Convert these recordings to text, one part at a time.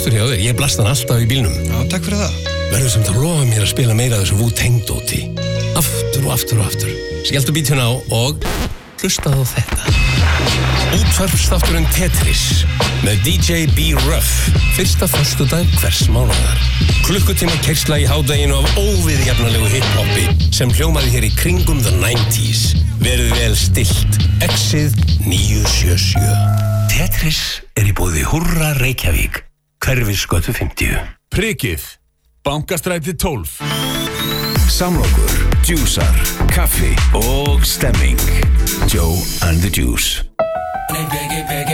Þáttur hjá þig, ég blast hann alltaf í bílnum. Já, takk fyrir það. Verður sem það lofa mér að spila meira af þessu Wu-Tang-dóti. Aftur og aftur og aftur. Skeltu bítjun á og hlustaðu á þetta. Útvarfstátturinn Tetris með DJ B. Ruff. Fyrsta föstudag hvers mánuðar. Klukkutíma kersla í hádæginu af óviðjafnalegu hip-hopi sem hljómaði hér í kringum the 90s. Verið vel stilt. Exið 977. Tetris er í búði Hurra Reykjavík. Hverfisgötu 50. Prikið, Bankastræti 12 Samlokur, djúsar, kaffi og stemming. Joe and the Juice. Armed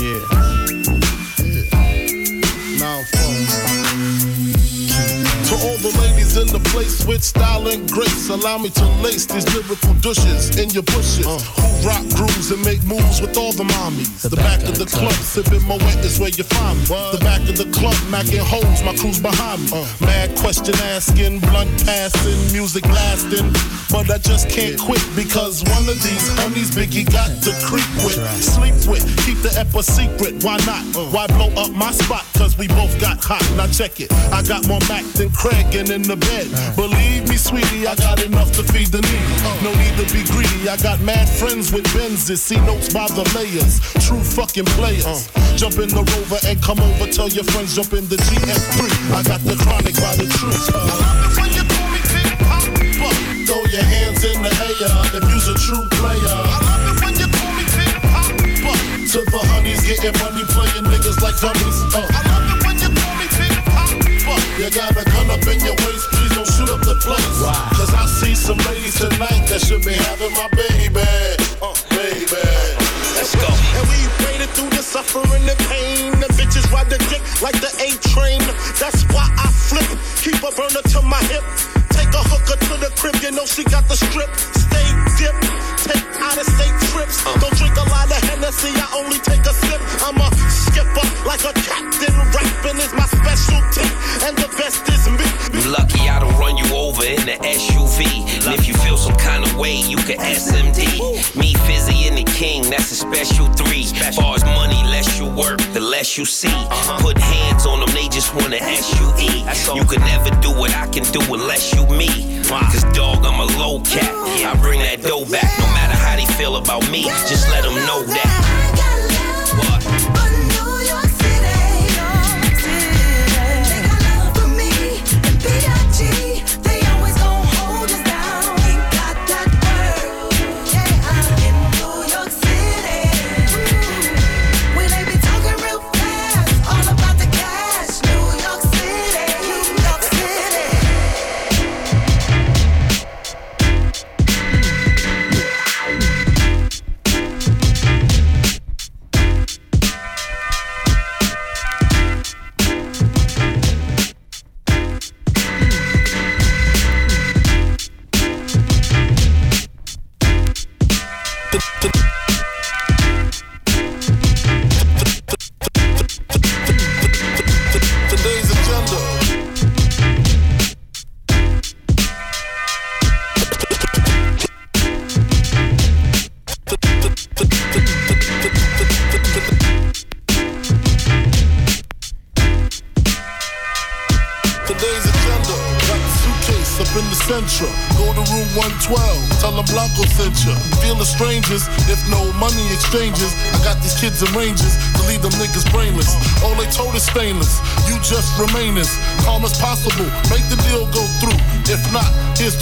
Yeah. With style and grace, allow me to lace these lyrical douches in your bushes. Uh. Who rock grooves and make moves with all the mommies. The, back, of the club, sipping my wet is where you find me. The back of the club, macking holes, my crew's behind me. Uh. Mad question asking, blunt passing, music lasting. But I just can't quit because one of these honeys Biggie got to creep with, sleep with, keep the ep a secret. Why not? Uh. Why blow up my spot? Cause we both got hot. Now check it. I got more Mac than Craig and in the bed. Believe me, sweetie, I got enough to feed the needy. No need to be greedy. I got mad friends with Benzes. See notes by the layers. True fucking players. Jump in the rover and come over. Tell your friends jump in the GS3. I got the chronic by the truth. Uh, when you call me Big Papa, uh, throw your hands in the air if you's a true player. I love it. Uh, to the honeys getting money, playing niggas like dummies. Uh. I love it when you call me Big Papa. You got a gun up in your waist, please don't shoot up the place. Cause I see some ladies tonight that should be having my baby. Uh, baby. Let's go. And we made it through the suffering and pain. The bitches ride the dick like the A train. That's why I flip. Keep a burner to my hip. Take a hooker to the crib, you know she got the strip. Stay dip, take out of state trips. Uh. Don't drink a lot of Hennessy, I only take a sip. I'm a skipper like a captain. Rapping is my specialty, and the best is me. You lucky I don't run you over in the SUV. And if you feel some kind of way, you can SMD. Me, Fizzy, and the King, that's a special three. Far as money, less you work, the less you see. Uh-huh. Put hands on them, they just wanna SUE. You can never do what I can do unless you me. Cause dog, I'm a low cat. I bring that dough back no matter how they feel about me. Just let them know that.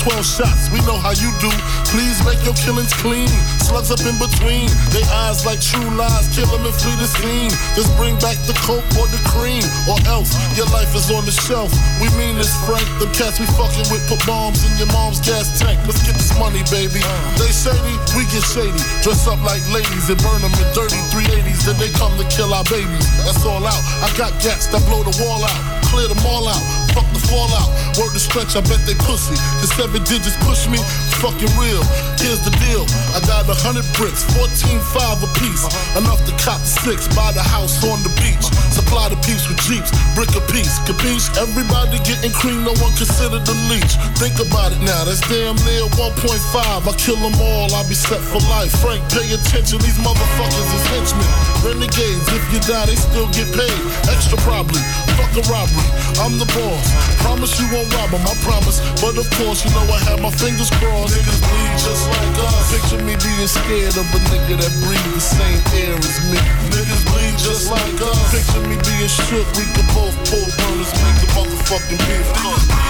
12 shots. We know how you do. Please make your killings clean. Slugs up in between. They eyes like true lies. Kill them and flee the scene. Just bring back the coke or the cream. Or else your life is on the shelf. We mean this, Frank. Them cats we fucking with put bombs in your mom's gas tank. Let's get this money, baby. They shady, we get shady. Dress up like ladies and burn them in dirty 380s. Then they come to kill our babies. That's all out. I got gats that blow the wall out. Clear them all out. Fuck the fallout. Word to stretch, I bet they pussy. Cause seven digits push me. Fucking real. Here's the deal. I got a hundred bricks, 14 five a piece. Enough to cop six, buy the house on the beach. Supply the peeps with jeeps, brick a piece. Capiche? Everybody getting cream, no one considered the leech. Think about it now, that's damn near 1.5. I kill them all, I'll be set for life. Frank, pay attention, these motherfuckers is henchmen. Renegades, if you die, they still get paid. Extra probably, fuck a robbery. I'm the boss. Promise you won't rob 'em, I promise. But of course, you know I have my fingers crossed. Niggas bleed just like us. Picture me being scared of a nigga that breathe the same air as me. Niggas bleed just like us. Picture me being shook, we could both pull burners, make the motherfucking beef.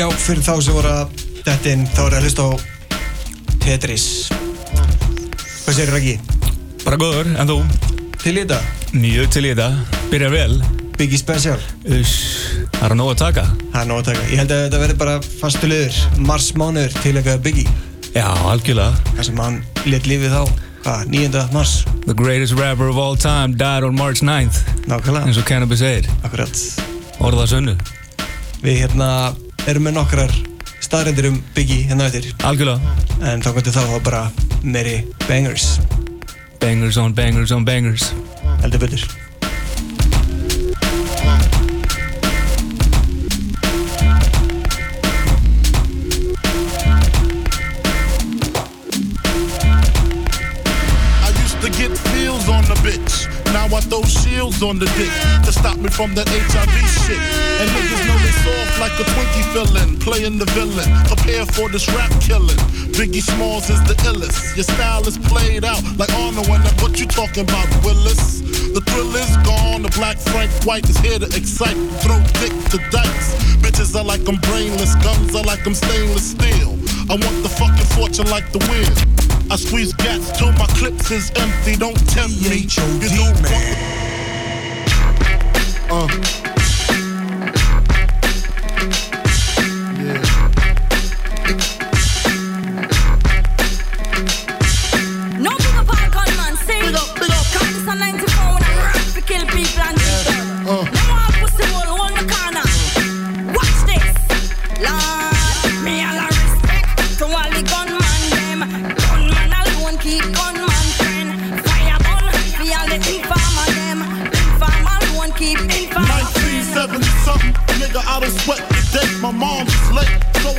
Já, fyrir þá sem voru að þetta inn, þá er að hlusta á Tetris. Hvað segir Raggi? Bara góður, en þú? Til í þetta? Mjög til í þetta, byrja vel. Biggie Special. Það er að nóg að taka. Það er nóg að taka. Ég held að þetta verði bara fastu liður Mars mánuður til eitthvað Biggie. Já, algjörlega. Það sem hann let lífið þá Hvað, 9. mars? The greatest rapper of all time died on March 9th Nákvæmlega. Eins og Cannabis segir. Akkurat. Orða sönnu. Við hérna erum með nokkrar staðrendir um Biggie hérna eftir. Algjörlega. En þá gott þá þá bara meiri bangers. Bangers on bangers on bangers. Heldur betur Throw shields on the dick to stop me from that HIV shit. And niggas know they soft like a Twinkie feeling, playing the villain. Prepare for this rap killing. Biggie Smalls is the illest. Your style is played out like Arnold that what you talking about, Willis? The thrill is gone. The black Frank White is here to excite. Throw dick to dice. Bitches are like I'm brainless. Guns are like I'm stainless steel. I want the fucking fortune like the wind. I squeeze gats till my clips is empty. Don't tempt me. You don't want. Uh.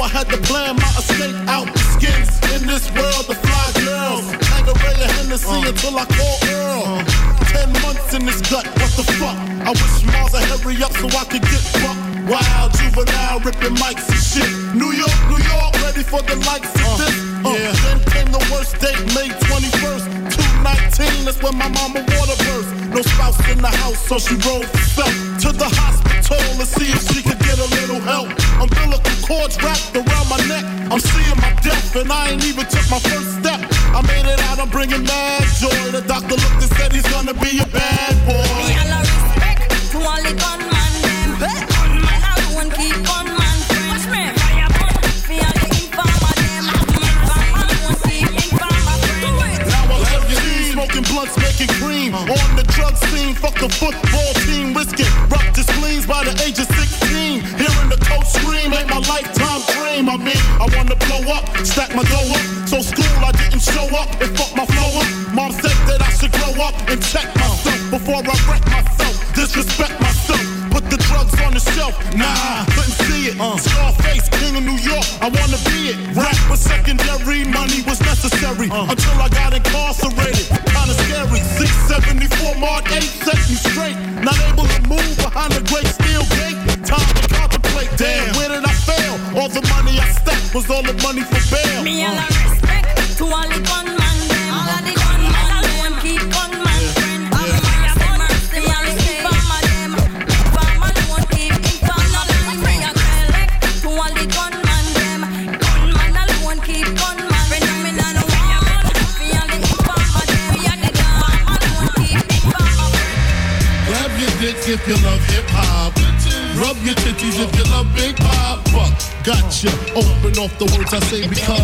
I had to plan my escape out the skins. In this world, the fly girls. Tanqueray and Hennessy until I call Earl. Ten months in this gut, what the fuck? I wish Mars would hurry up so I could get fucked. Wild juvenile ripping mics and shit. New York, New York, ready for the likes of this. Uh, Then came the worst date, May 21st, 219. That's when my mama water burst. No spouse in the house, so she rode herself to the hospital to see if she could get a little help. Umbilical cords wrapped around my neck. I'm seeing my death, and I ain't even took my first step. I made it out, I'm bringing mad joy. The doctor looked and said he's gonna be a bad Me boy. all a respect to all the gunman them. Gunman alone keep gunman friend. Fire bun for all the informer them. Informer alone keep informer friend. Now I love you, smoking blunts, making cream. On the drug scene, fuck the football stack my dough up. So school, I didn't show up and fuck my flow up. Mom said that I should grow up and check myself before I wreck myself. Disrespect myself. Put the drugs on the shelf. Nah, couldn't see it. Uh. Scarface, king of New York. I wanna be it. Rap was secondary, money was necessary uh. until I got incarcerated. Kinda scary. 674 Mark 8 was all the money for bail. Me all Gotcha. Open off the words I say because.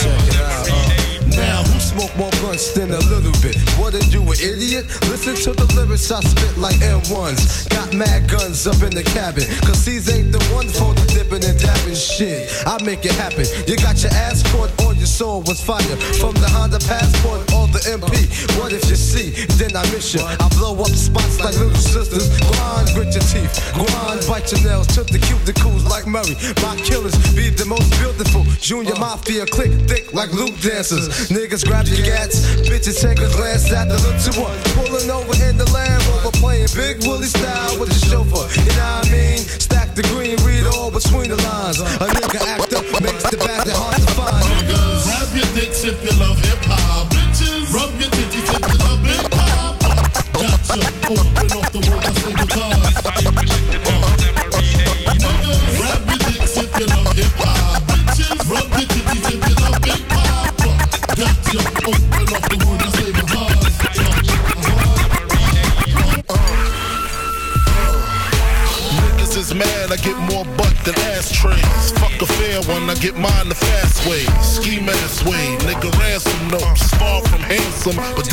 Uh, now, who smoke more blunts than a little bit? What are you, an idiot? Listen to the lyrics I spit like M1s. Got mad guns up in the cabin. Cause these ain't the ones for the dipping and dabbing shit. I make it happen. You got your ass caught soul was fire. From the Honda Passport or the MP. What if you see? Then I miss you. I blow up spots like little sisters. Grind, grit your teeth. Grind, bite your nails. Took the cuticles like Murray. My killers be the most beautiful. Junior Mafia click thick like Luke dancers. Niggas grab your gats. Bitches take a glance at the to one.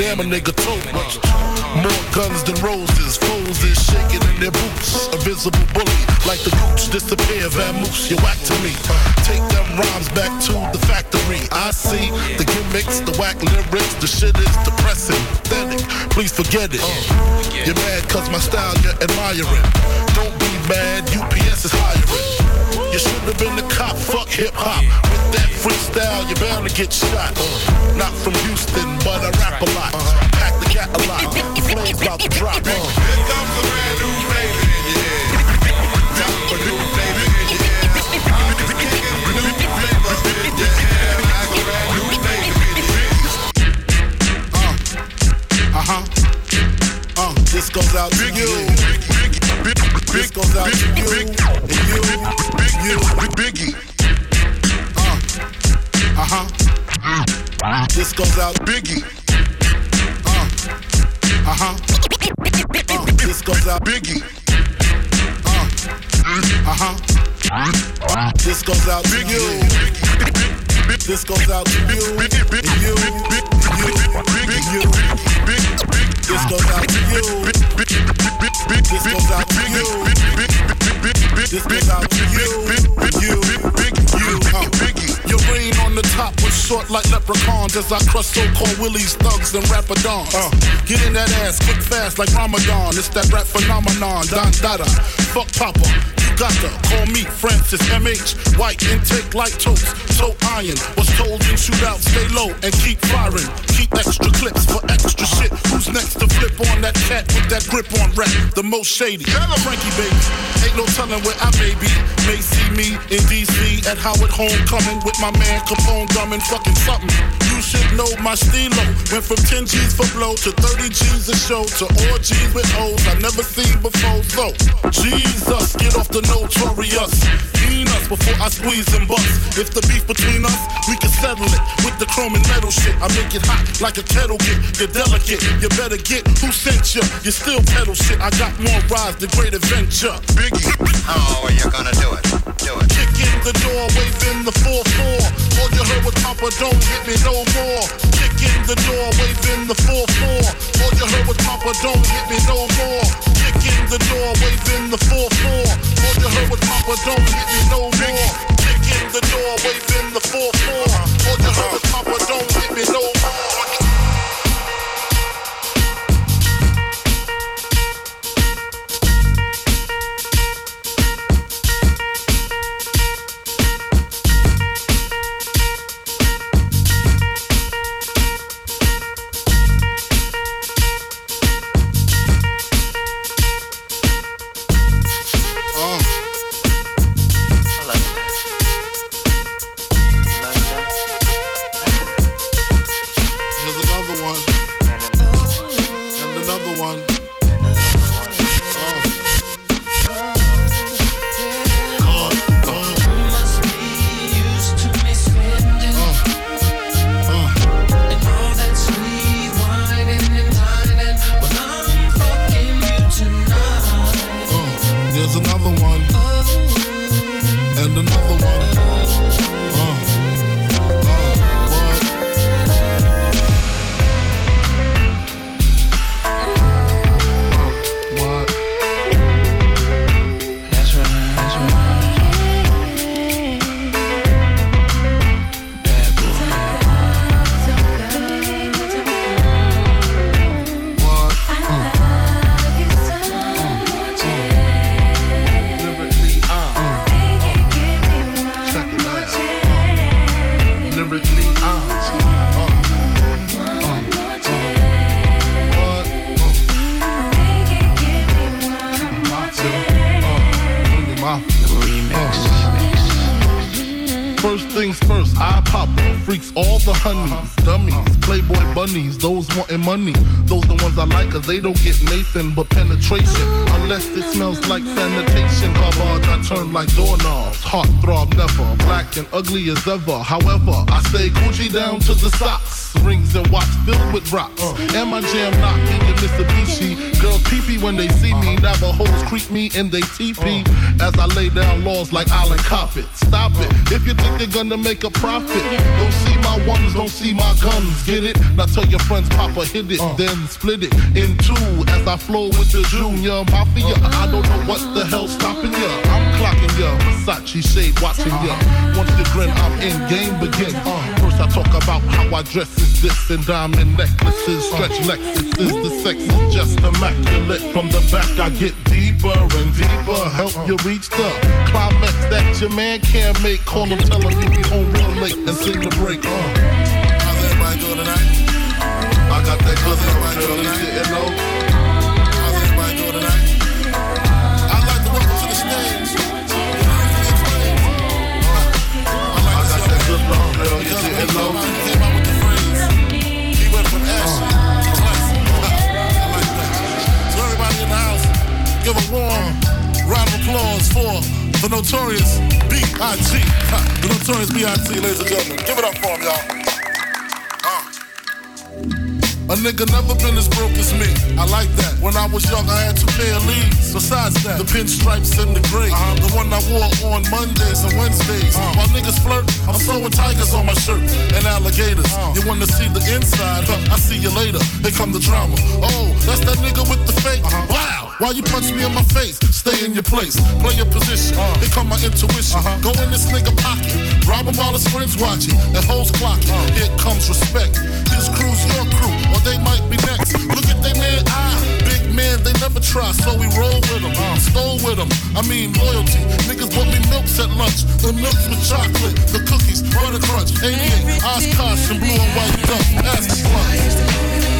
Damn a nigga tote. More guns than roses, foes is shaking in their boots. A visible bully, like the gooch disappear, vamoose, you whack to me. Take them rhymes back to the factory. I see the gimmicks, the whack lyrics, the shit is depressing, pathetic. Please forget it. Uh, you're mad cause my style you're admiring. Don't be mad, UPS is hiring. You should have been a cop, fuck hip hop. With that freestyle, you're bound to get shot. Not from Houston, but I rap a lot. Pack the cat a lot. Flames about to drop. Here comes a brand new baby. Time for new baby. Uh huh. Uh, this goes out to you. This goes out to you and you, you, Biggie. Uh, uh huh. This goes out Biggie. Uh, uh huh. Uh, this goes out Biggie. Uh, uh huh. This goes out Biggie. This goes out to you. This goes out to. You, you, short like leprechauns as I crush so-called willies, thugs, and rapadons. Uh, get in that ass quick fast like Ramadan. It's that rap phenomenon. Don Dada, fuck Papa. You got to call me Francis MH. White intake like toast, so iron. Was told in shootout, stay low and keep firing. Keep extra clips for extra shit. Who's next to flip on that cat with that grip on rap? The most shady. Frankie baby. Ain't no telling where I may be. May see me in DC at Howard Homecoming with my man Capone drumming fucking something. You should know my stilo. Went from 10 G's for blow to 30 G's a show to all G's with O's I never seen before. So, Jesus, get off the notorious. Mean us before I squeeze and bust. If the beef between us, we can settle it with the chrome and metal shit. I make it hot like a kettle get. You're delicate, you better get who sent you. You still pedal shit. I got more rides than great adventure. Biggie. how are you're gonna do it. Do it. Kick in the door, wave in the 4-4. All you heard was Papa, don't hit me no more. Kick in the door, waving the 4-4. All you heard was Papa, don't hit me no more. Kick in the door, waving the 4-4. All you heard was Papa, don't hit me no more. Kick in the door, waving the 4-4. All you heard was Papa, don't hit me no more. They don't get Nathan but penetration. Unless it smells like sanitation. Garbage, I turn like doorknobs. Heart throb never, black and ugly as ever. However, I stay Gucci down to the socks. Rings and watch filled with rocks. And my jam knocking Mitsubishi. Girls peepee when they see me. Navajos creep me and they teepee. As I lay down laws like Island Coppet. Stop it. If you think you're gonna make a profit, don't see my ones, don't see my guns. Get it? Now tell your friends, Papa hit it, uh. then split it in two. As I flow with the junior mafia. I don't know what Versace shade watching ya. Once you grin, I'm in game begin. Uh, first I talk about how I dress is this and diamond necklaces, stretch Lexuses. The sex is just immaculate. From the back I get deeper and deeper. Help you reach the climax that your man can't make. Call him, tell him you home real late and sing the break. Uh. How's everybody doing tonight? I got that everybody doing tonight. You know? So everybody in the house, give a warm round of applause for the notorious B.I.G. The notorious B.I.G. Ladies and gentlemen, give it up for him, y'all. Uh. A nigga never been as broke as me. I like that. When I was young, I had two pair of leads. Besides that, the pinstripes and the gray. Uh-huh. The one I wore on Mondays and Wednesdays. Uh-huh. While niggas flirt, I'm sewing tigers on my shirt and alligators. Uh-huh. You wanna see the inside? Huh, I see you later. Here come the drama. Oh, that's that nigga with the fake. Wow. Why you punch me in my face? Stay in your place. Play your position. Here come my intuition. Go in this nigga pocket. Rob him while his friends watching. And hoes clocking. Here comes respect. His crew's your crew, they might be next. Look at they man eye. Big man, they never try, so we roll with them. Stole with them. I mean loyalty. Niggas bought me milks at lunch. The milks with chocolate. The cookies, butter crunch. 88, Oshkosh, and blue and white duck. Ask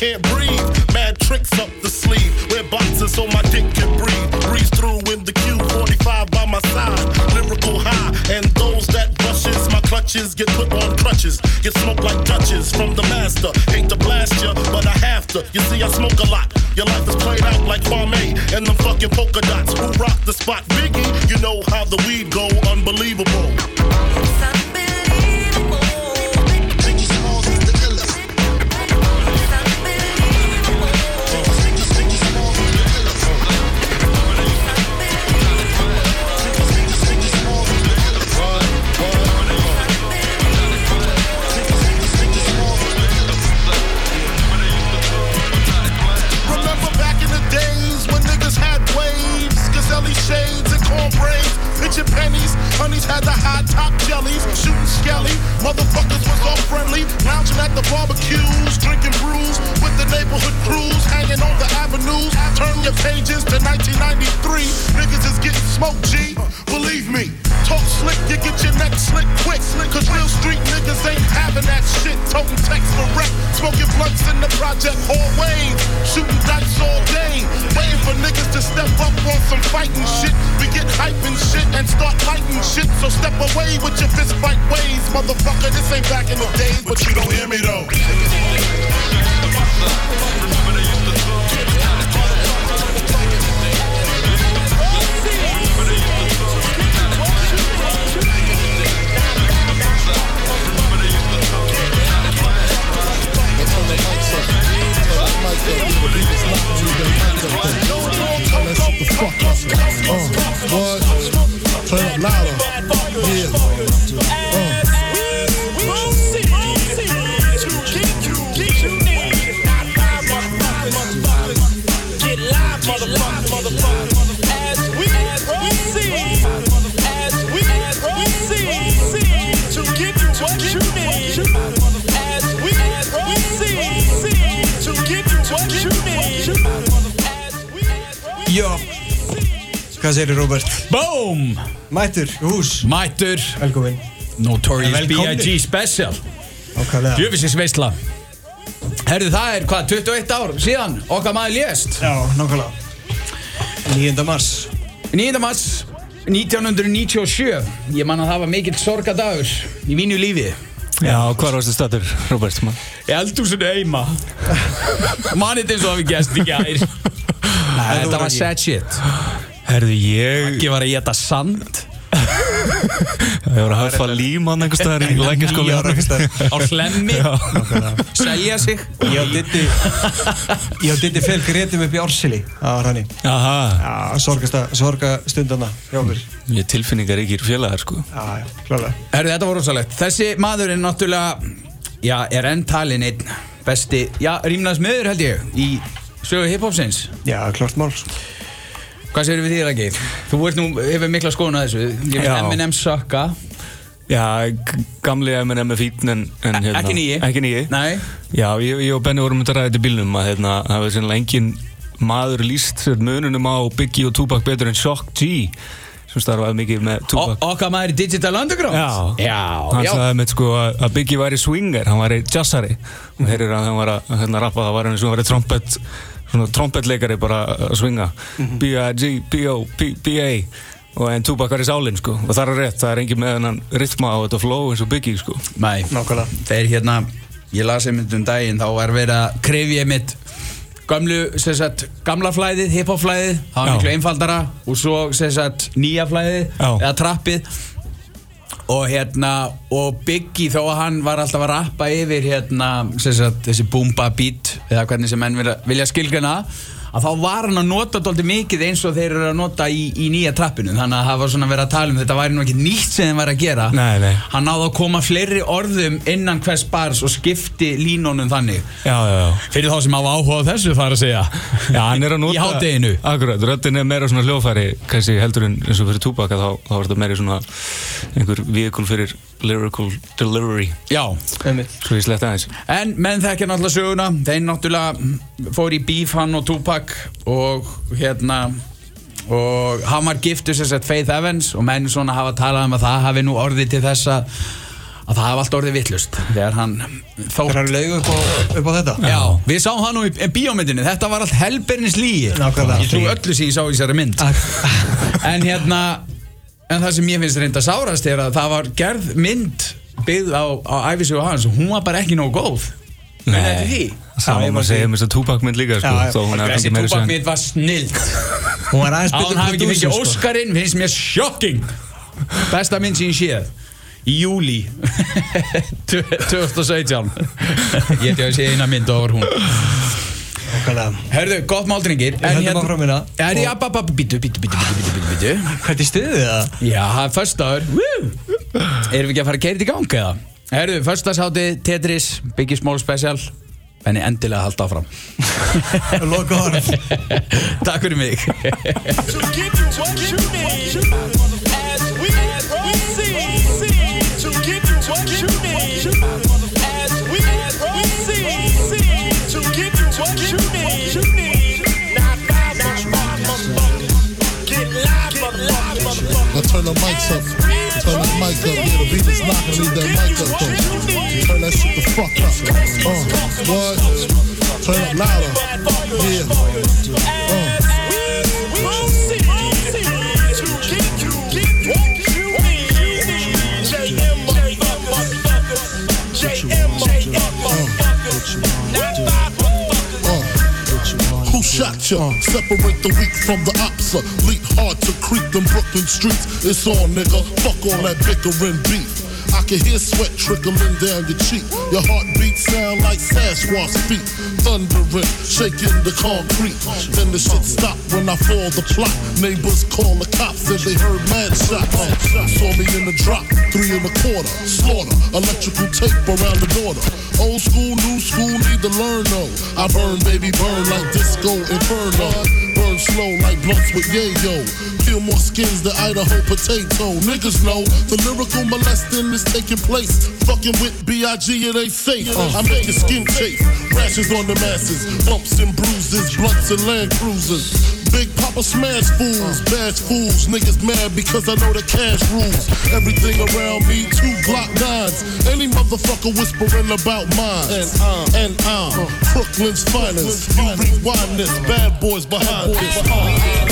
can't breathe. Mad tricks up the sleeve, wear boxes so my dick can breathe. Breeze through in the Q45 by my side, lyrical high, and those that brushes my clutches get put on crutches, get smoked like Dutches from the master. Hate to blast ya, but I have to. You see, I smoke a lot. Your life is played out like Kwame and them fucking polka dots. Who rock the spot? Segir Robert? Boom! Mættur, hús Mættur Velkomin Notorious. B.I.G. Special Ákvæðlega Jöfisins veistla Herðu það er hvað, 21 ár síðan okkar maður lést Já, nákvæmlega 9. mars 9. mars 1997 Ég man að það var mikill sorgadagur í mínu lífi Já, hvað varstu stættur, Robert? Man? Í eldhúsinu heima Manið eins og hafi gæst í gær Þetta var sad shit Herðu, ég... Ekki var að geta sand. Ég var að hafa líman einhvers staðar í lækjaskóli Níu ára einhvers staðar. Á hlemmi Selja sig. Ég og Diddi Ég og Diddi fel grétum upp í Orsili. Það var hann í. Aha, Já, hjá okkur. Ég er tilfinningaríkir félagar sko. Já, já, klálega. Herðu, þetta var rosalegt. Þessi maður er náttúrulega Já, er enn talin einn besti Já, rýmnaðs miður held ég Í sögu hiphopsins. Já, klart mál Hvað segir við því, Raki? Þú ert nú, hefur mikla skoðun að þessu. Ég er Eminem sökka Já, gamli M&M er fín en, en hérna, Ekki nýi. Ekki nýi. Nei. Já, ég, ég og Benni vorum að ræða þetta í bílnum að hérna, það var sennilega engin maður líst sér mununum á Biggie og Tupac betur en Shock G sem starfaði mikið með Tupac. Okkar maður í Digital Underground. Já, já, hann já. sagði með sko að Biggie væri swinger, hann væri jazzari. Og heyrir að hann var að hérna, rappa það var hann sem væri trompet svona trompetleikari bara að swinga B-I-G, B-O, P- B-A og en Tupac var í sálinn sko. Og það er rétt, það er engin með hennan rytma á þetta flow eins og Biggie sko. Nei, nákvæmlega. Þeir hérna, ég las einmitt um daginn þá var verið að krefja einmitt gamlu, sem sagt, gamla flæðið, hiphop flæðið. Það var miklu einfaldara. Og svo, sem sagt, nýja flæðið Já. eða trappið og hérna, og Biggie þó að hann var alltaf að rappa yfir hérna, sagt, þessi boomba beat eða hvernig sem menn vilja, skilgjana að þá var hann að nota dóldi mikið eins og þeir eru að nota í, í nýja trappinu. Þannig að það var svona verið að tala um þetta væri nú ekki nýtt sem þeim var að gera. Nei, nei. hann náði að koma fleiri orðum innan hvers bars og skipti línunum þannig. Já, já, já. Fyrir þá sem hafa áhuga á þessu þar að segja. Já, hann er að nota í hátteginu Akkurat, röddin er meira svona hljófæri kannski heldur en eins og fyrir að þá, þá er þetta meira svona einhver vehicle fyrir lyrical delivery. Já, Svo ég sletta aðeins. En menn þekkja náttúrulega söguna. Þeir náttúrulega fór í bíf hann og Tupac og hérna og hann var giftur sem sagt Faith Evans og menn svona hafa talað um að það hafi nú orðið til þess að að það hafi allt orðið vittlust þegar hann þótt Þegar hann laugu upp á, upp á þetta? Já, við sáum það nú í, í bíómyndinni. Þetta var allt helbernis Nákvæmlega. Ég trú öllu sem ég sá í þessari mynd. En hérna En það sem ég finnst reynda sárast er að það var gerð mynd byggð á, á æfisögu hans og hún var bara ekki nógu góð. Nei. Það var maður að segja um þess að Tupac mynd líka sko, Já, þó hún Þessi fengið meira túbak síðan mitt var snild. Hún var aðeins Að betur hann hafi ekki fengið sko. Óskarinn finnst mér shocking. Besta mynd sem ég séð. Í júli 2017 Ég ætti að sé eina mynd og var hún Herðu, gott máldringir Við höldum áfram hérna. Er ég að babba, bítu, bítu, bítu, bítu, bítu, bítu, bítu Hvernig stuðið það? Já, það er föstaður Erum við ekki að fara að keira þetta í gang eða? Herðu, föstasátti, Tetris, Biggie Small Special. Benni endilega að halda áfram. Loka orð Takk fyrir mig Now turn the mics up. Turn that mic up. Yeah, the beat is knocking. Leave that mic up though. Turn that shit the fuck up. Uh, what? Turn it louder. Yeah. Uh. Ya? Separate the weak from the opsa. Leap hard to creep them Brooklyn streets. It's on, nigga. Fuck all that bickering beef. I can hear sweat trickling down your cheek. Your heartbeat sound like Sasquatch feet. Thundering, shaking the concrete. Then the shit stop when I fall the plot. Neighbors call the cops they heard mad shots. Saw me in the drop, three and a quarter. Slaughter, electrical tape around the border. Old school, new school, need to learn though. I burn, baby, burn like disco inferno. Burn slow like blunts with yayo. Peel more skins than Idaho potato. Niggas know the lyrical molesting is taking place. Fucking with B.I.G. it ain't safe. Uh. I make your skin chafe. Rashes on the masses. Bumps and bruises. Blunts and land cruisers. Big Papa smash fools, bash fools. Niggas mad because I know the cash rules. Everything around me, two Glock nines. Any motherfucker whispering about mine. And I'm, and I'm Brooklyn's finest. You rewind this, bad boys behind this.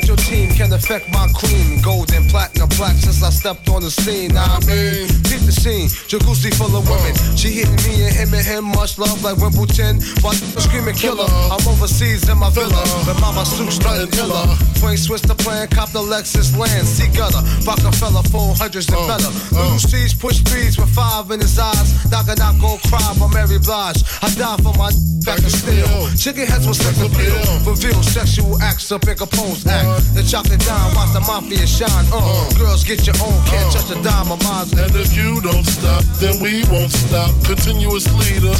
That your team can affect my queen? Gold and platinum black since I stepped on the scene. I mean, keep the scene. Jacuzzi full of women. She hitting me and him and him. Much love like Wimbledon. But screaming killer. I'm overseas in my villa. But mama suits nothing killer. Twin switch the plan. Cop the Lexus land. See gutter. Rockefeller, four hundreds and uh, better. Uh. Little Cease push threes with five in his eyes. Knock a knock, go cry for Mary Blige. I die for my back of steel. Chicken heads will sex appeal. Reveal sexual acts up in compose act. The chocolate dime, watch the mafia shine. Uh, girls get your own, can't touch a dime of mine. And if you don't stop, then we won't stop. Continuous leader.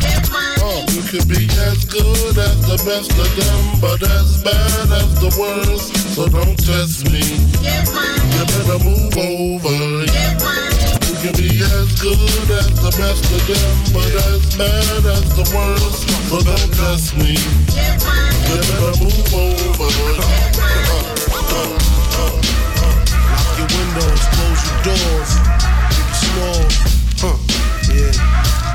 Uh, you could be as good as the best of them, but as bad as the worst. So don't test me. You better move over. You can be as good as the best of them, but as bad as the worst. So don't test me. You better move over. Lock your windows, close your doors. Keep it small. Huh. Yeah.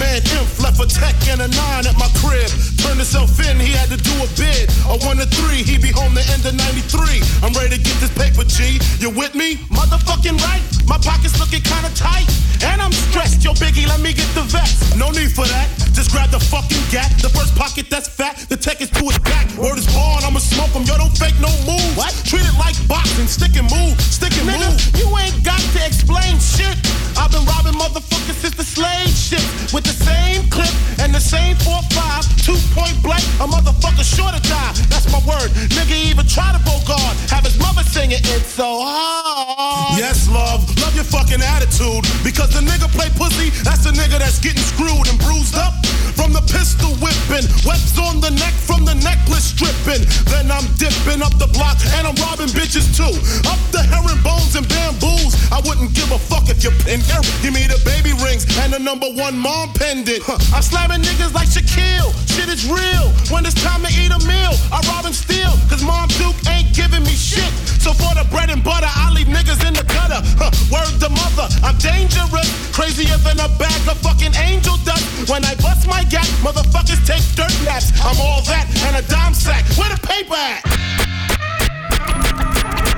Man Inf left a tech and a nine at my crib. Turned himself in, he had to do a bid. A one to three, he be home the end of 93. I'm ready to get this paper, G. You with me? Motherfucking right. My pockets looking kinda tight. And I'm stressed. Yo, Biggie, let me get the vest. No need for that. Just grab the fucking gap. The first pocket that's fat. The tech is to his back. Word is born, I'ma smoke him. Yo, don't fake no move. What? Treat it like boxing. Stick and move. Stick and Nigga, move. you ain't got to explain shit. I've been robbing motherfuckers since the slave shit. With the same clip and the same 4-5, two point blank, a motherfucker sure to die. That's my word. Nigga even try to vote bogard. Have his mother singing it It's so hard. Yes, love, love your fucking attitude. Because the nigga play pussy, that's the nigga that's getting screwed and bruised up. From the pistol whipping, webs on the neck from the necklace stripping. Then I'm dipping up the block and I'm robbing bitches too. Up the herringbones and bamboos. I wouldn't give a fuck if you pin her. Give me the baby rings and the number one mom pendant. Huh. I'm slamming niggas like Shaquille. Shit is real. When it's time to eat a meal, I rob and steal. Cause Mom Duke ain't giving me shit. So for the bread and butter, I leave niggas in the gutter. Huh. Word to mother, I'm dangerous. Crazier than a bag of fucking angel dust. When I bust my gap, motherfuckers take dirt naps. I'm all that and a dime sack. Where the paper at?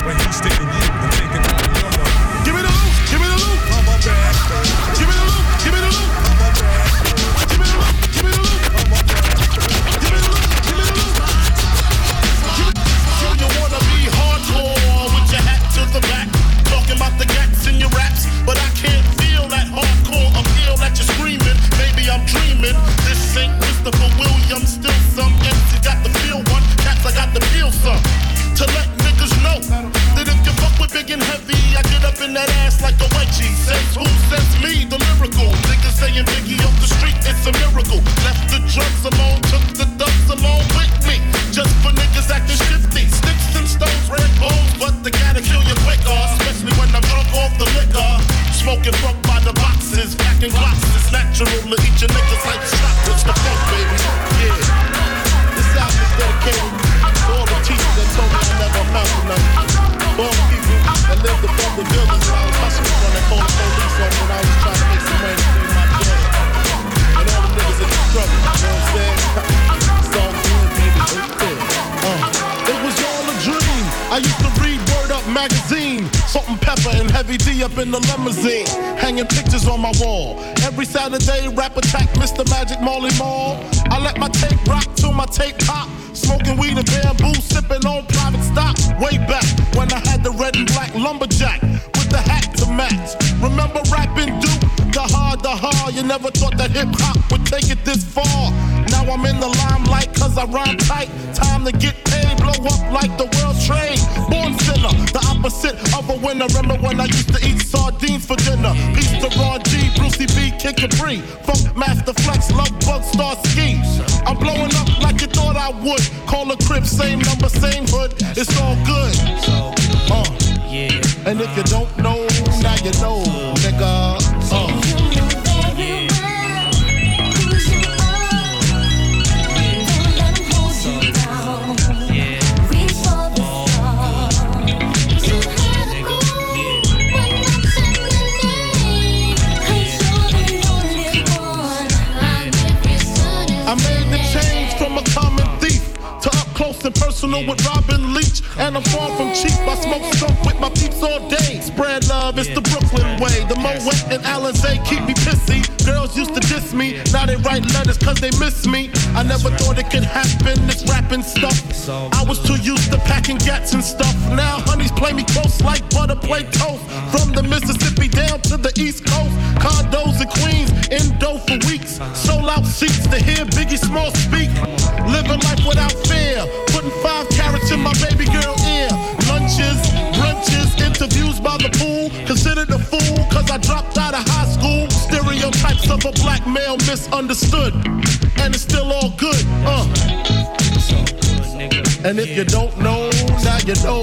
When he's sticking you and taking all your money. Give me the loot, give me the loot. I'm a bad boy. Give me the loot, I'm. This ain't Christopher Williams, still some MC got the feel one. Cats, I got the feel some. To let niggas know that if you fuck with big and heavy, I get up in that ass like a wedgie. Says who? Says me, the lyrical. Niggas saying Biggie off the street, it's a miracle. Left the drugs alone, took the dubs along with me. Just for niggas acting shifty. Sticks and stones, red bones, but they gotta kill you quicker. Especially when I'm drunk off the liquor. Smoking fuck by the boxes. It's natural to eat your niggas like chocolates. Baby. Yeah. This album is dedicated to all the teachers that told me I never amount to nothing. All the people that lived above the buildings when I was hustling when they called police on when I was trying to make some money to my daughter. And all the niggas in the struggle, you know what I'm saying? Magazine. Salt-N-Pepa and heavy D up in the limousine. Hanging pictures on my wall. Every Saturday, rap attack Mr. Magic Marley Marl. I let my tape rock till my tape pop. Smoking weed and bamboo, sipping on private stock. Way back when I had the red and black lumberjack the hat to match. Remember rapping Duke? The hard, the hard. You never thought that hip hop would take it this far. Now I'm in the limelight cause I rhyme tight. Time to get paid, blow up like the world's trade. Born sinner, the opposite of a winner. Remember when I used to eat sardines for dinner? Peace to Ron G, Brucey B, Kid Capri. Funk Master Flex, Love Bug, Star Ski. I'm blowing up like you thought I would. Call a crib, same number, same hood. It's all good. Uh. And if you don't know, now you know, personal with Robin Leach, and I'm far from cheap. I smoke skunk with my peeps all day. Spread love, it's the Brooklyn way. The Moet and Alizé keep me pissy. Girls used to diss me, now they write letters cause they miss me. I never thought it could happen, this rapping stuff. I was too used to packing gats and stuff. Now honeys play me close like butter play toast. From the Mississippi down to the East Coast. Condos in Queens, in dough for weeks. Sold out seats to hear Biggie Small speak. Living life without out of high school. Stereotypes of a black male misunderstood. And it's still all good. Uh. And if you don't know, now you know,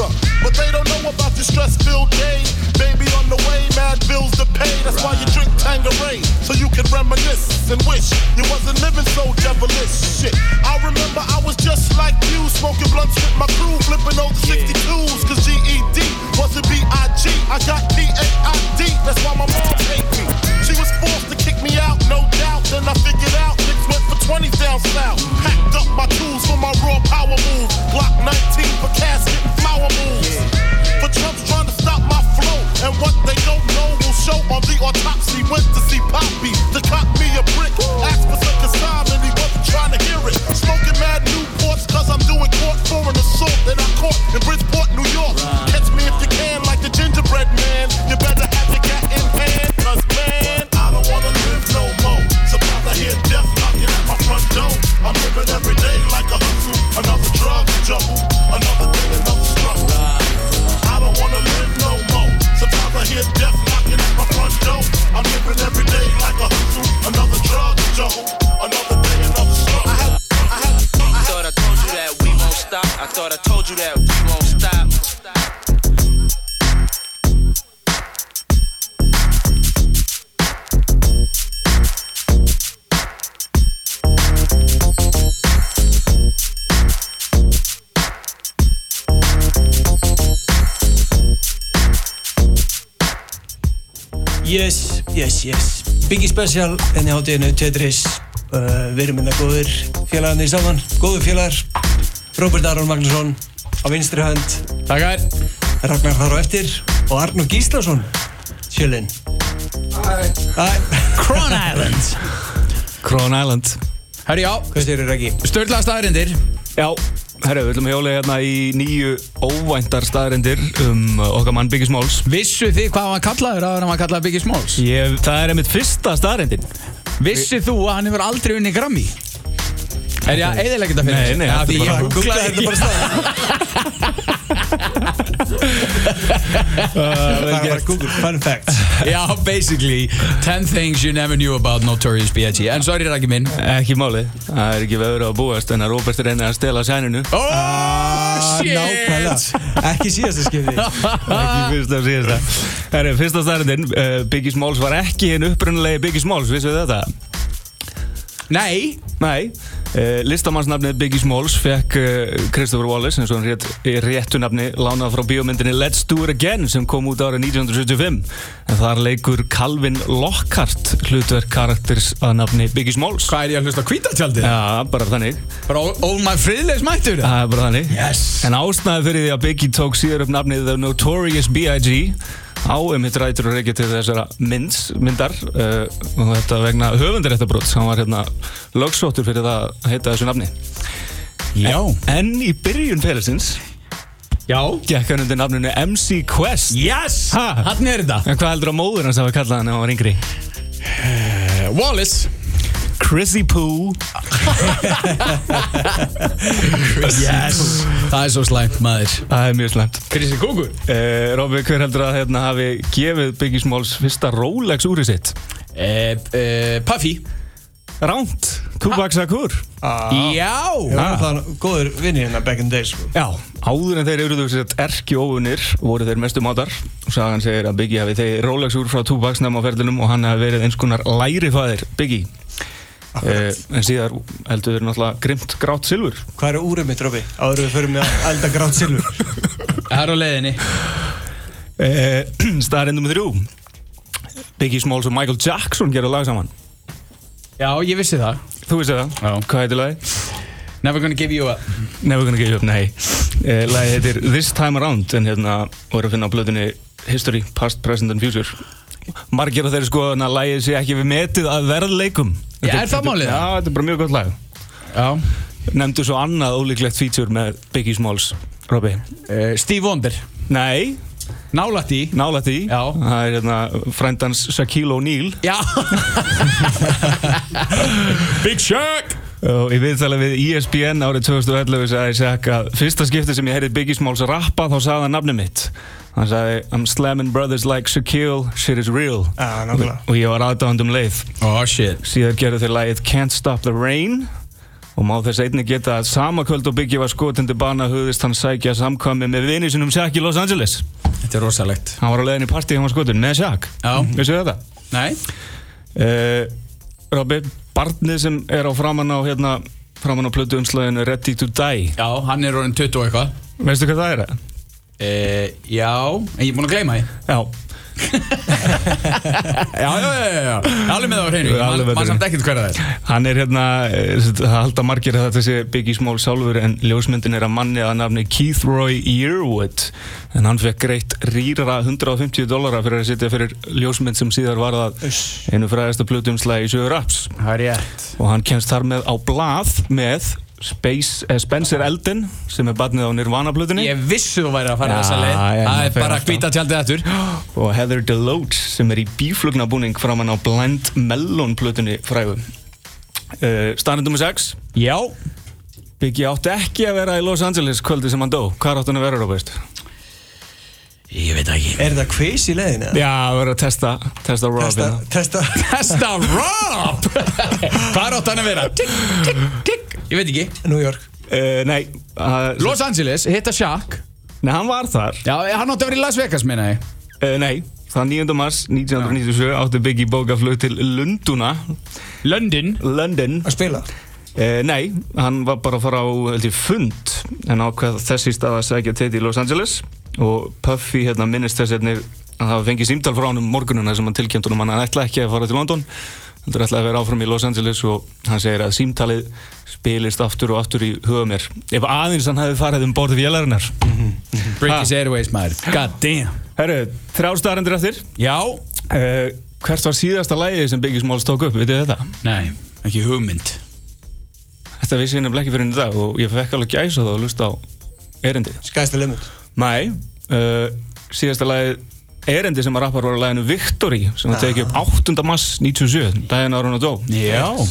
abuser. But they don't know about your stress-filled day. Baby on the way, mad bills to pay. That's why you drink Tanqueray, so you can reminisce and wish you wasn't living so devilish. Shit, I remember I was just like you, smoking blunts with my crew, flipping over 62s, cause GED wasn't B-I-G. I got D-A-I-D, that's why my mom hate me. She was forced to kick me out, no doubt. Then I figured out niggas went for 20s down south. Packed up my tools for my raw power move. Glock 19 for casket flower moves. For Trump's trying to stop my flow. And what they don't know will show on the autopsy. Went to see Poppy Special, enni hátíðinu, Tetris. Uh, Við erum minna góðir félagarnir saman Góður félagar. Róbert Aron Magnússon á vinstri hönd. Takkar Ragnar þar á eftir Og Arnur Gíslason Sjölinn. Cron Island. Cron Island. Herri já. Hvað styrir Raggi? Störla staðarindir Já, herru, við ætlum hjóla hérna í nýju óvæntar staðarindir um okkar mann Biggie Smalls Vissu þið hvað hann kallaður að hann var kallaður Biggie Smalls? Ég, það er einmitt fyrsta staðarindin Vissu þú að hann hefur aldrei unni Grammy? Er ég að eðilega þetta fyrir? Nei, nei, Já, þetta er bara ég að googla þetta bara staðar Það var Google, fun fact. Já, basically 10 things you never knew about Notorious B.I.G. En sorry, Raki minn. Ekki máli, það er ekki veður á að búast en að Róbert reynir að stela sæninu. Oh, shit! Nákvæmlega. Ekki síðasta skipti. Ekki fyrsta og síðasta. Herru, fyrsta staðarindin, uh, Biggie Smalls var ekki hinn upprunalegi Biggie Smalls, vissu þetta? Nei. Nei, uh, listamannsnafnið Biggie Smalls fekk uh, Christopher Wallace eins og hann rétt, réttu nafni lánað frá bíómyndinni Let's Do It Again sem kom út árið 1975 en þar leikur Calvin Lockhart hlutverk karakters að nafni Biggie Smalls. Hvað er ég að hlusta kvítatjaldið? Já, bara þannig. Bara all, my friðleis mættur er bara þannig. Yes. En ástæði fyrir því að Biggie tók síður upp nafnið The Notorious B.I.G. á einmitt rætur og reykja til þessara mynds, myndar uh, og þetta vegna höfundaréttabróts hann var hérna lögsóttur fyrir það að heita þessu nafni. Já. En í byrjun ferilsins Já. gekk hann undir nafninu MC Quest. Yes! Ha? Hann er þetta. En hvað heldur að móður hans hafa kallað hann ef hann var yngri? Wallace Chrissy Poo. Yes. Það er svo slæmt maður. Það er mjög slæmt. Chrissy Kúkur. Uh, Robby, hver heldur að hérna hafi gefið Biggie Smalls fyrsta Rolex úrið sitt? uh, uh, Puffy. Ránt, Tupac Shakur. Já. Það var góður vinni hérna back in the days sko. Já, áður en þeir eru þess að erki óunir voru þeir mestu mátar. Og sagan segir að Biggie hafi þeir Rolex úr frá Tupac snemma á ferðinum og hann hafi verið eins konar lærifæðir. Biggie uh, en síðar heldur þeir náttúrulega grimt grátt silfur. Hvað er úrið mitt, Robby? Áður við förum með að elda grátt silfur. Það er á leiðinni. Uh, Starinn nummer þrjú. Biggie Smalls og Michael Jackson gerðu lag saman. Já, ég vissi það. Þú vissi það? Já. Hvað heitir lagi? Never gonna give you up. Never gonna give you up, nei. Uh, Lagi heitir This Time Around en hérna voru að finna á blöðunni History, Past, Present and Future. Margir af þeirri sko að lagið sé ekki við metið að verðleikum Já, er það málið? Já, þetta er bara mjög gott lag. Já. Nefndu svo annað ólíklegt feature með Biggie Smalls Robby. Uh, Steve Wonder. Nei. Nálætt í Nálætt í Já. Það er hérna frændans Shaquille O'Neal. Já. Big Shaq! Og ég viðtala við ESPN árið 2011 sagði Shaq að fyrsta skipti sem ég heyrði Biggie Smalls rappa þá sagði hann nafni mitt Hann sagði I'm slamming brothers like Shaquille, shit is real. Nákvæmlega. Og ég var aðdáðandum leið. Oh shit. Síðan gerðu þeir lagið Can't Stop the Rain. Og má þess einnig geta að sama kvöld og Biggie var skotin til bana hugðist hann sækja samkvæmi með vinni sinum Shaq í Los Angeles. Þetta er rosalegt. Hann var á leiðin í partí hann var skotin með Shaq. Já. Vissu þetta? Nei. Uh, Robby, barnið sem er á framann á hérna framann á plötu umslæðinu Ready to Die. Já, hann er orðin 20 og eitthvað. Veistu hvað það er? það? Uh, Já, en ég er búinn að gleyma því. Já. Já, já, já, já, Alveg með það á hreinu. Það. samt ekkert hverja það er. Hann er hérna, eh, það halda margir að þetta sé Biggie Small sjálfur en ljósmyndin er að manni að nafni Keith Roy Yearwood en hann fekk greitt rýra 150 dollara fyrir að sitja fyrir ljósmynd sem síðar var það einu fræðasta plutumslægi í sögur raps. Það er rétt. Og hann kemst þar með á blað með Space, eh, Spencer Elden sem er barnið á Nirvana plutunni Ég vissi þú væri að fara þessa leið. Það er bara alltaf. hvita tjaldið eftir og Heather Deloach sem er í bíflugnabúning framann á Blend Melon plutunni frægu. Uh, Staðnum nummer 6 Já. Biggie átti ekki að vera í Los Angeles kvöldi sem hann dó. Hvað átti hann að vera, Robert? Ég veit ekki. Er það quiz í leiðinu? Já, það verður að testa Testa Rob Testa, hérna. testa. Testa Rob! Hvað átt hann að vera? Tikk, tikk, tikk Ég veit ekki. New York. Uh, Nei uh, Los Angeles, hitta Shaq Nei, hann var þar. Já, hann átti að vera í Las Vegas, meina ég. Uh, Nei, það 9. mars 1997 átti Biggie bókaflug til Lunduna London? London. Að spila? Uh, nei, hann var bara að fara á held ég, fund en ákveð þessi stað að segja til í Los Angeles og Puffy hérna, minnist þess einnig að hafa fengið símtal frá hann um morgununa sem hann tilkjönd honum hann ætla ekki að fara til London hann ætla að vera áfram í Los Angeles og hann segir að símtalið spilist aftur og aftur í huga mér. Ef aðeins hann hefði farið um borðið vélarinnar. British Airways, maður. God damn. Herru, þrjá staðarendur eftir. Já. Uh, Hvert var síðasta lægið sem Biggie Smalls tók upp, vitið þetta? Nei, ekki hugmynd. Þetta vissi ég nefnilega ekki fyrir enn í dag og ég fekk alveg gæsa það að lusta á erindi Sky's the limit. Nei, uh, síðasta lagi erindi sem að rappar var að laginu Victory sem að tekið upp 8. mars 97 daginn ára hann að dó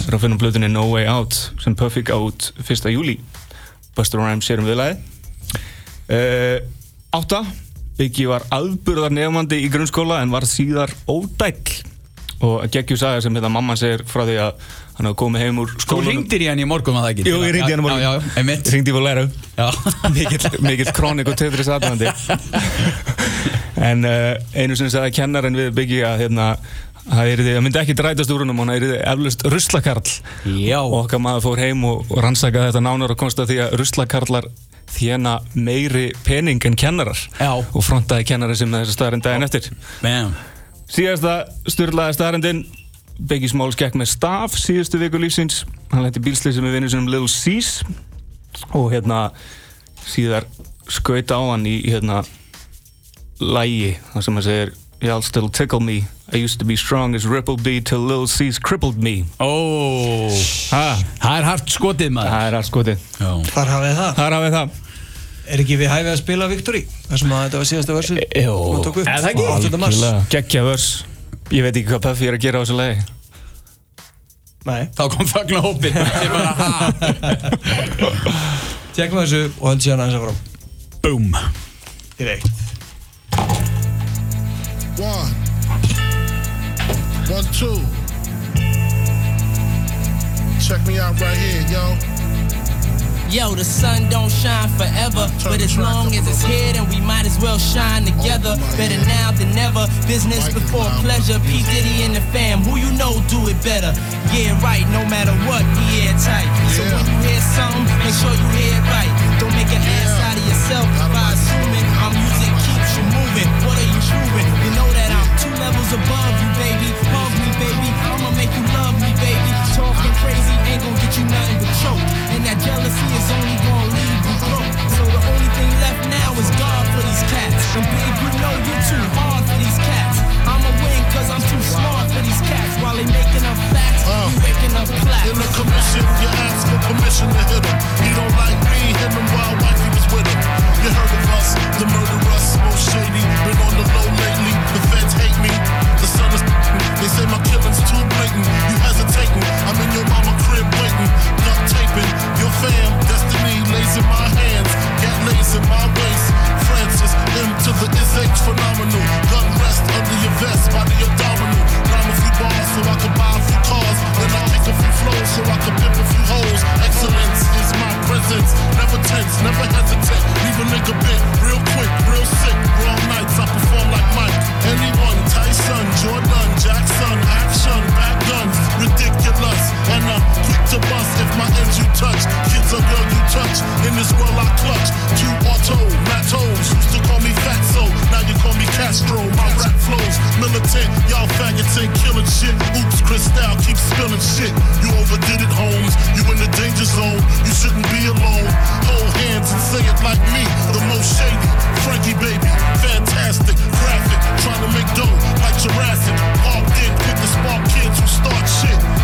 er að finna blöðinni No Way Out sem Puffy út 1. júli Buster Rhymes sér um viðlagi uh, 8. Biggie var aðburðar nefnandi í grunnskóla en var síðar ódæll og geggjum saga sem hérna mamma segir frá því að hann hefði komið heim úr Þú skólanum. ringdir í hann í morgun að það ekki? Jú, ég ringdi í hann í morgun. Já, já, einmitt. Ringdi í Valero. Já. Mikill, krónik og tetris aðdæmandi en uh, einu sem sagði kennarinn við Biggie að hérna það myndi ekki drætast úr húnum og það yrði eflust ruslakarl. Já. Og okkar maður fór heim og, og rannsakaði þetta nánar og komst að því að ruslakarlar þjena meiri pening en kennarar. Já. og frontaði kennari sem með þessa staðarinn daginn eftir. Bam. Síðasta styrlaði staðarindin Biggie Smalls gekk með staf síðustu viku lífsins. Hann lendi bílslýsi með vinnu sinum Lil C's og hérna síðar skauta á hann í hérna lægi þar sem hann segir Y'all still tickle me. I used to be strong as Ripple B till Lil C's crippled me. Ha, Það er hart skotið maður. Það er allt skotið. Já. Þar hafið það. Þar hafið það. Er ekki við hæfið að spila Victory? Það sem að þetta var síðasta versu Jó, upp. Er það ekki? 8. mars. Gekkja vers Ég veit ekki hvað Puffy er að gera á þessu lagi. Nei. Þá kom þögna hópin Ég bara ha? Tjekkum þessu og held síðan aðeins áfram. Boom. Direkt One. One, two. Check me out right here, yo. Yo, the sun don't shine forever, but as long as it's here, then we might as well shine together. Better now than never. Business before pleasure. P Diddy and the fam, who you know do it better. Yeah, right. No matter what, we airtight. So when you hear something, make sure you hear it right. Don't make an ass out of yourself by assuming our music keeps you moving. What are you proving? You know that I'm two levels above you, baby. Hug me, baby. I'ma make you love me, baby. Crazy ain't gonna get you nothing but choke. And that jealousy is only gonna leave you broke. So the only thing left now is God for these cats. And babe, you know you're too hard for these cats. I'ma win cause I'm too smart for these cats. While they making up facts, you uh, waking up plaques. In the commission, you ask for permission to hit him. He don't like me, him while wifey was with him. You heard of us, the murderers, most shady. Been on the low lately, the feds hate me. The sun is they say my killing's too blatant. Gat in my waist. Francis, M to the is H phenomenal. Gun rest under your vest, body abdominal. Rhyme a few bars so I can buy a few cars. Then I kick a few flows so I can pimp a few hoes. Excellence presence. Never tense, never hesitate. Leave a nigga bit real quick, real sick. Wrong nights, I perform like Mike. Anyone, Tyson, Jordan, Jackson, action, back guns, ridiculous. And I'm quick to bust if my ends you touch. Kids a girl you touch. In this world I clutch. Two auto, Matos. Used to call me Fatso. Now you call me Castro. My rap flows militant. Y'all faggots killing shit. Oops, Cristal keep spilling shit. You overdid it, Holmes. You in the danger zone. You shouldn't be alone. Hold hands and say it like me. The most shady. Frankie baby. Fantastic. Graphic. Trying to make dough like Jurassic. Parked in with the spark kids who start shit.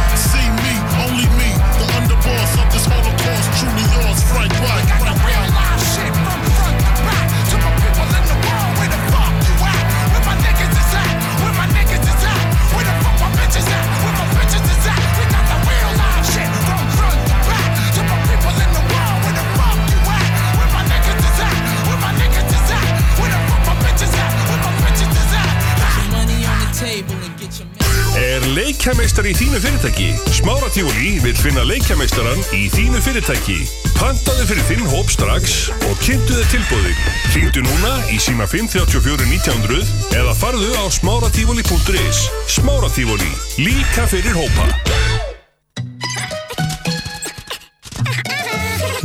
Leikjameistar í þínu fyrirtæki? Smáratífóli vil finna leikjameistaran í þínu fyrirtæki. Pantaðu fyrir þinn hóp strax og kynntu þið tilbúðið. Hringdu núna í síma 534 1900 eða farðu á smáratífóli.is. Smáratífóli, líka fyrir hópa.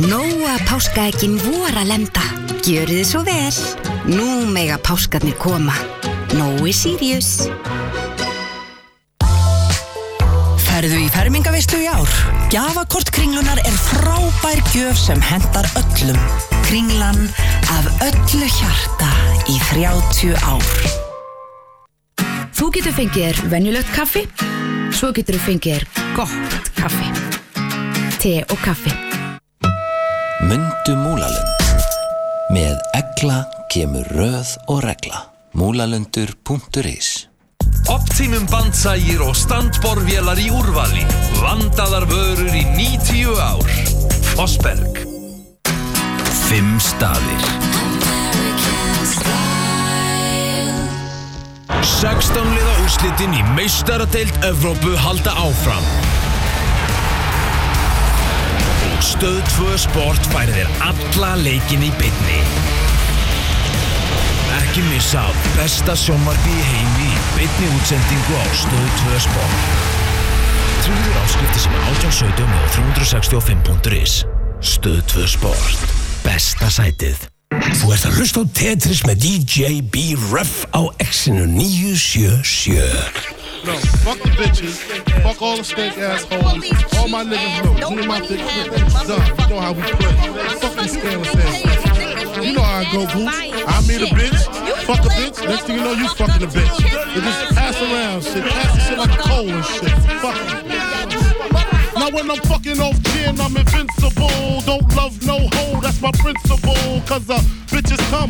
Nóa páskaegin vor að lenda. Gjöru þið svo vel. Nú mega páskarnir koma. Nói Sirius. Ferðu í fermingaveislu í ár? Gjafakort kringlunar er frábær gjöf sem hendar öllum. Kringlan af öllu hjarta í 30 ár. Þú getur fengið þér venjulegt kaffi, svo getur þú fengið þér gott kaffi. Te og kaffi. Mundu Múlalund. Með egla kemur röð og regla. Múlalundur.is Optimum bandsægir og standborvélar í úrvali. Vandaðar vörur í 90 ár. Fossberg. Fimm staðir 16 liða úrslitin í meistaradeild Evrópu halda áfram. Stöð 2 Sport færi þér alla leikin í bytni. Ekki missa besta sjónvarpi í heimi í bytni útsendingu á Stöð 2 Sport. Tryggður áskrifti sem er 1817 og 365.is. Stöð 2 Sport. Besta sætið. Þú ert að hlusta á Tetris með DJ B-Ruff á X-inu 977. No, fuck the bitches. Fuck all the steak assholes. All my niggas know. Me and my thick clip. Done. You know how we play. Fuck these scandalous ass. You know how I go, boo. I meet a bitch. Fuck a bitch. Next thing you know, you fucking a bitch. They just pass around shit. Pass the shit like a coal and shit. Fuck it. Now when I'm fucking off gin, I'm invincible. Don't love no hoe, that's my principle. Cause uh, bitches come,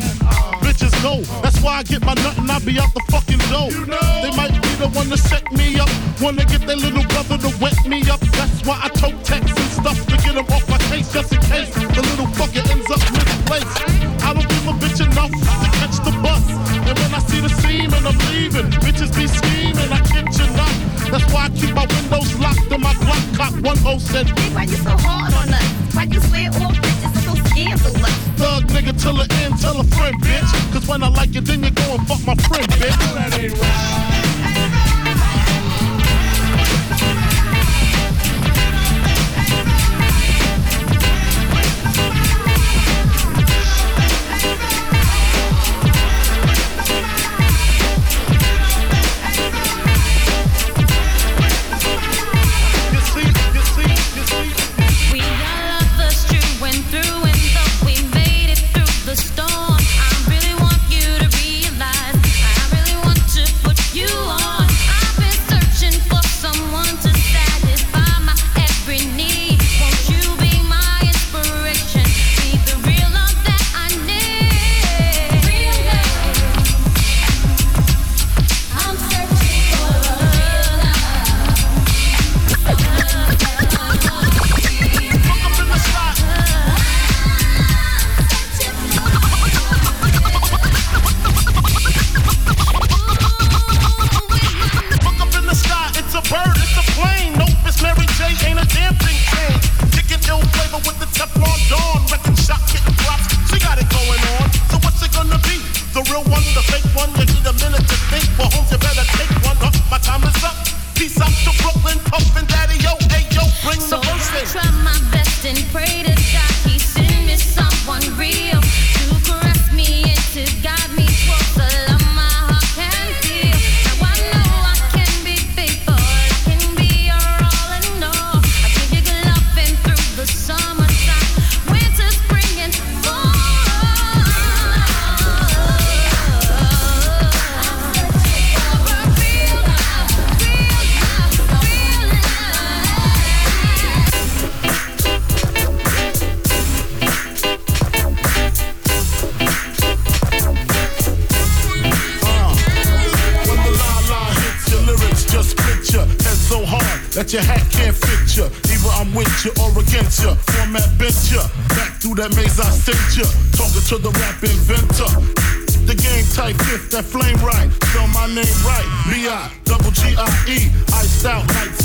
bitches go. That's why I get my nut and I be out the fucking dough. They might be the one to set me up. Wanna get their little brother to wet me up. That's why I tote texts and stuff to get him off my case just in case the little fucker ends up misplaced. I don't give a bitch enough to catch the. And when I see the seam and I'm leaving, bitches be scheming, I kid you not. That's why I keep my windows locked and my Glock cock 10 said, Why you so hard on us? Why you swear all bitches are so scandalous? Thug nigga till the end, tell a friend, bitch. Cause when I like you, then you go and fuck my friend, bitch. That ain't right. We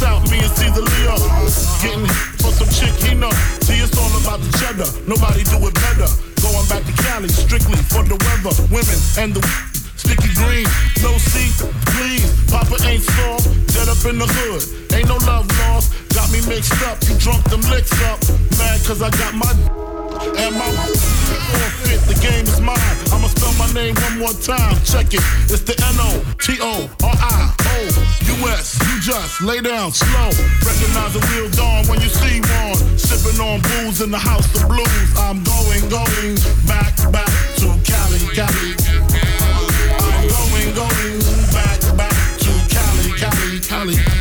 out, me and Caesar Leo. Getting for some chick he know. See, it's all about the cheddar. Nobody do it better. Going back to Cali, strictly for the weather, women, and the Sticky green, no seat, please. Papa ain't soft, dead up in the hood. Ain't no love lost. Got me mixed up, you drunk them licks up. Mad cause I got my and my The game is mine. I'ma spell my name one more time. Check it. It's the N-O-T-O-R-I-O-U-S. You just lay down slow. Recognize the real dawn when you see one. Sipping on booze in the house of blues. I'm going, going back, back to Cali, Cali. I'm going, going back, back to Cali, Cali, Cali.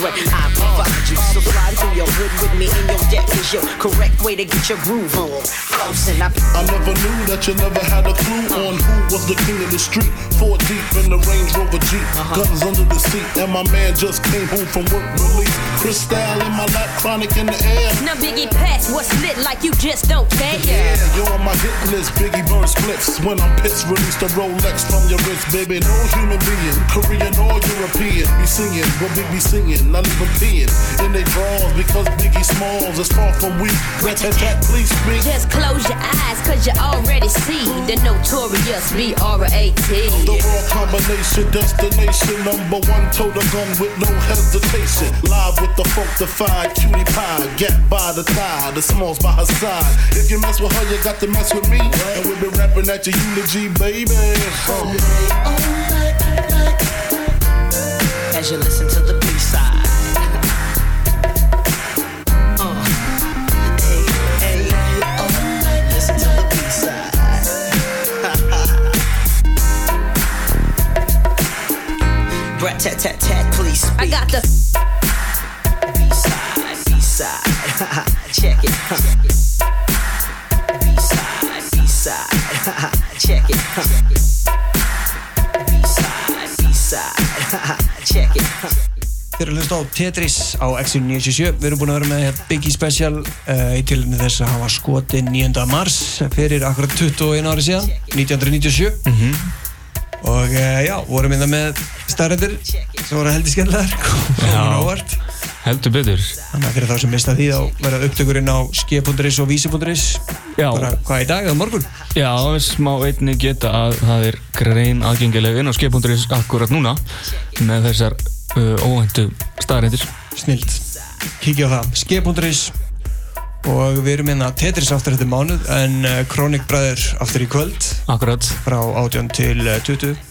Where I provide you. So slide through your hood with me and your deck is your correct way to get your groove on. Close and I I never knew that you never had a clue on who was the king of the street. Four deep in the Range Rover Jeep, uh-huh. guns under the seat, and my man just came home from work release. Crystal in my lap, chronic in the air. Now Biggie Pass, what's lit like you just don't care. Yeah, you're on my hit list, Biggie burn splits. When I'm pissed, release the Rolex from your wrist, baby. No human being, Korean or European, be singing what Big be singing, not even peeing in they drawers because Biggie Smalls is far from weak. Rat tat tat, please speak. Just close your eyes, cause you already see the notorious B-R-A-T. The raw combination, destination, number one, total gun with no hesitation. Live with the funkified cutie pie, get by the thigh, the smalls by her side. If you mess with her, you got to mess with me. And we've been rapping at your eulogy, baby. as you listen to tat tat tat tat. Please speak. I got the B side, B side. Check it. Check it. B side, B side. Check it. Check it. B side, B side. Check it. Þið eru að hlusta á Tetris á Exil 97. Við erum búin að vera með hérna Biggie Special uh, í tilinu þess að hafa skoti 9. mars fyrir akkurat 21 ári síðan, 1997. Mm -hmm. Og uh, já, vorum við það með starrendir það voru heldur skemmtilegar heldur betur. Þannig að fyrir þá sem mista því þá verða upptökurinn á skip.is og vísi.is bara hvað í dag eða morgun? Já, við smá einni geta að það er grein aðgengileg inn á skip.is akkurat núna með þessar uh, óhendu starrendir snilt, kíkja á það. Skip.is og við erum hérna Tetris aftur þetta mánuð en uh, Kronikbræður aftur í kvöld. Akkurat frá 18 til uh, 20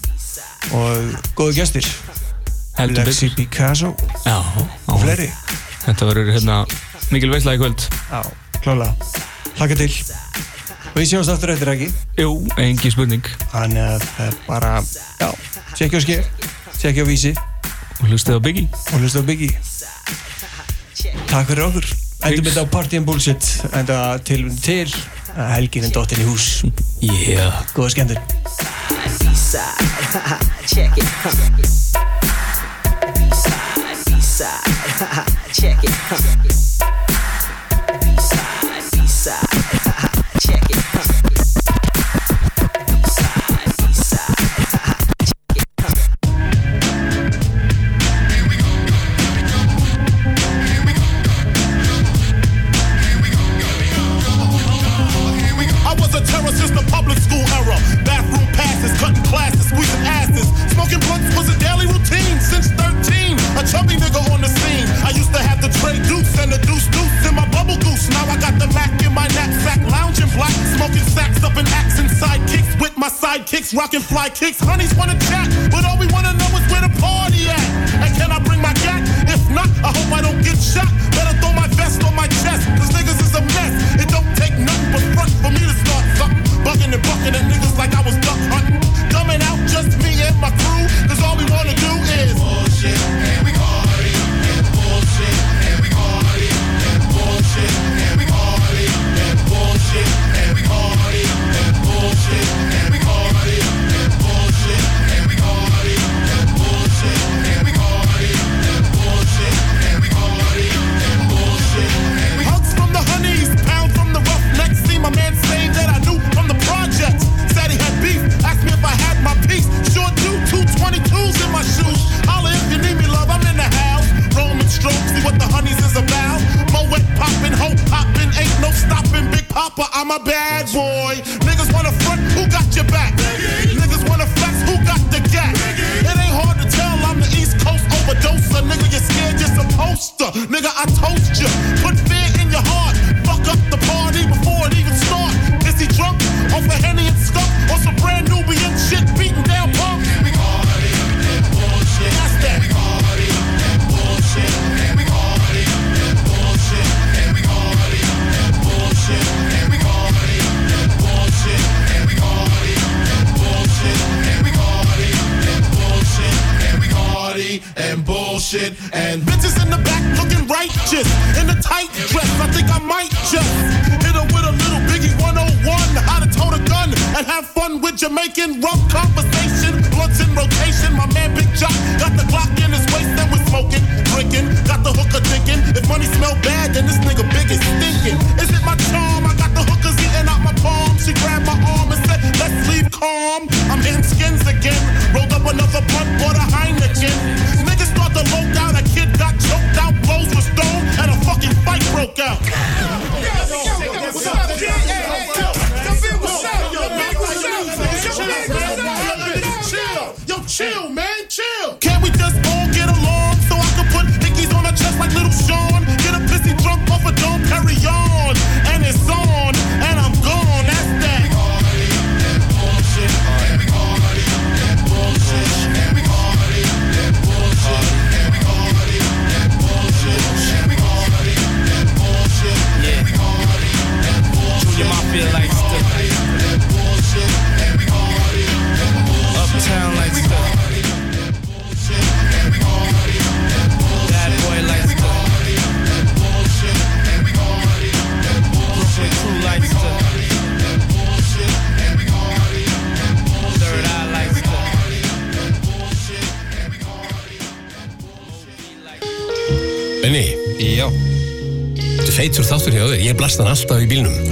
og góðu gæstir Lexi Picasso já, og fleiri. Þetta verður hérna mikil veislægi kvöld. Já, klála Hlaka til. Og ég sjáumst aftur eftir ekki? Jú, engi spurning. Þannig að það er bara, já, tjekkja á sker tjekkja á vísi. Og hlustið á Biggie. Og hlustið á Biggie. Takk fyrir okkur. Endum við þetta á Party and Bullshit. Enda til til að helginn er dóttinn í hús. Yeah. góða skemmtur check it check it. Check it. fannst hann alltaf í bílnum.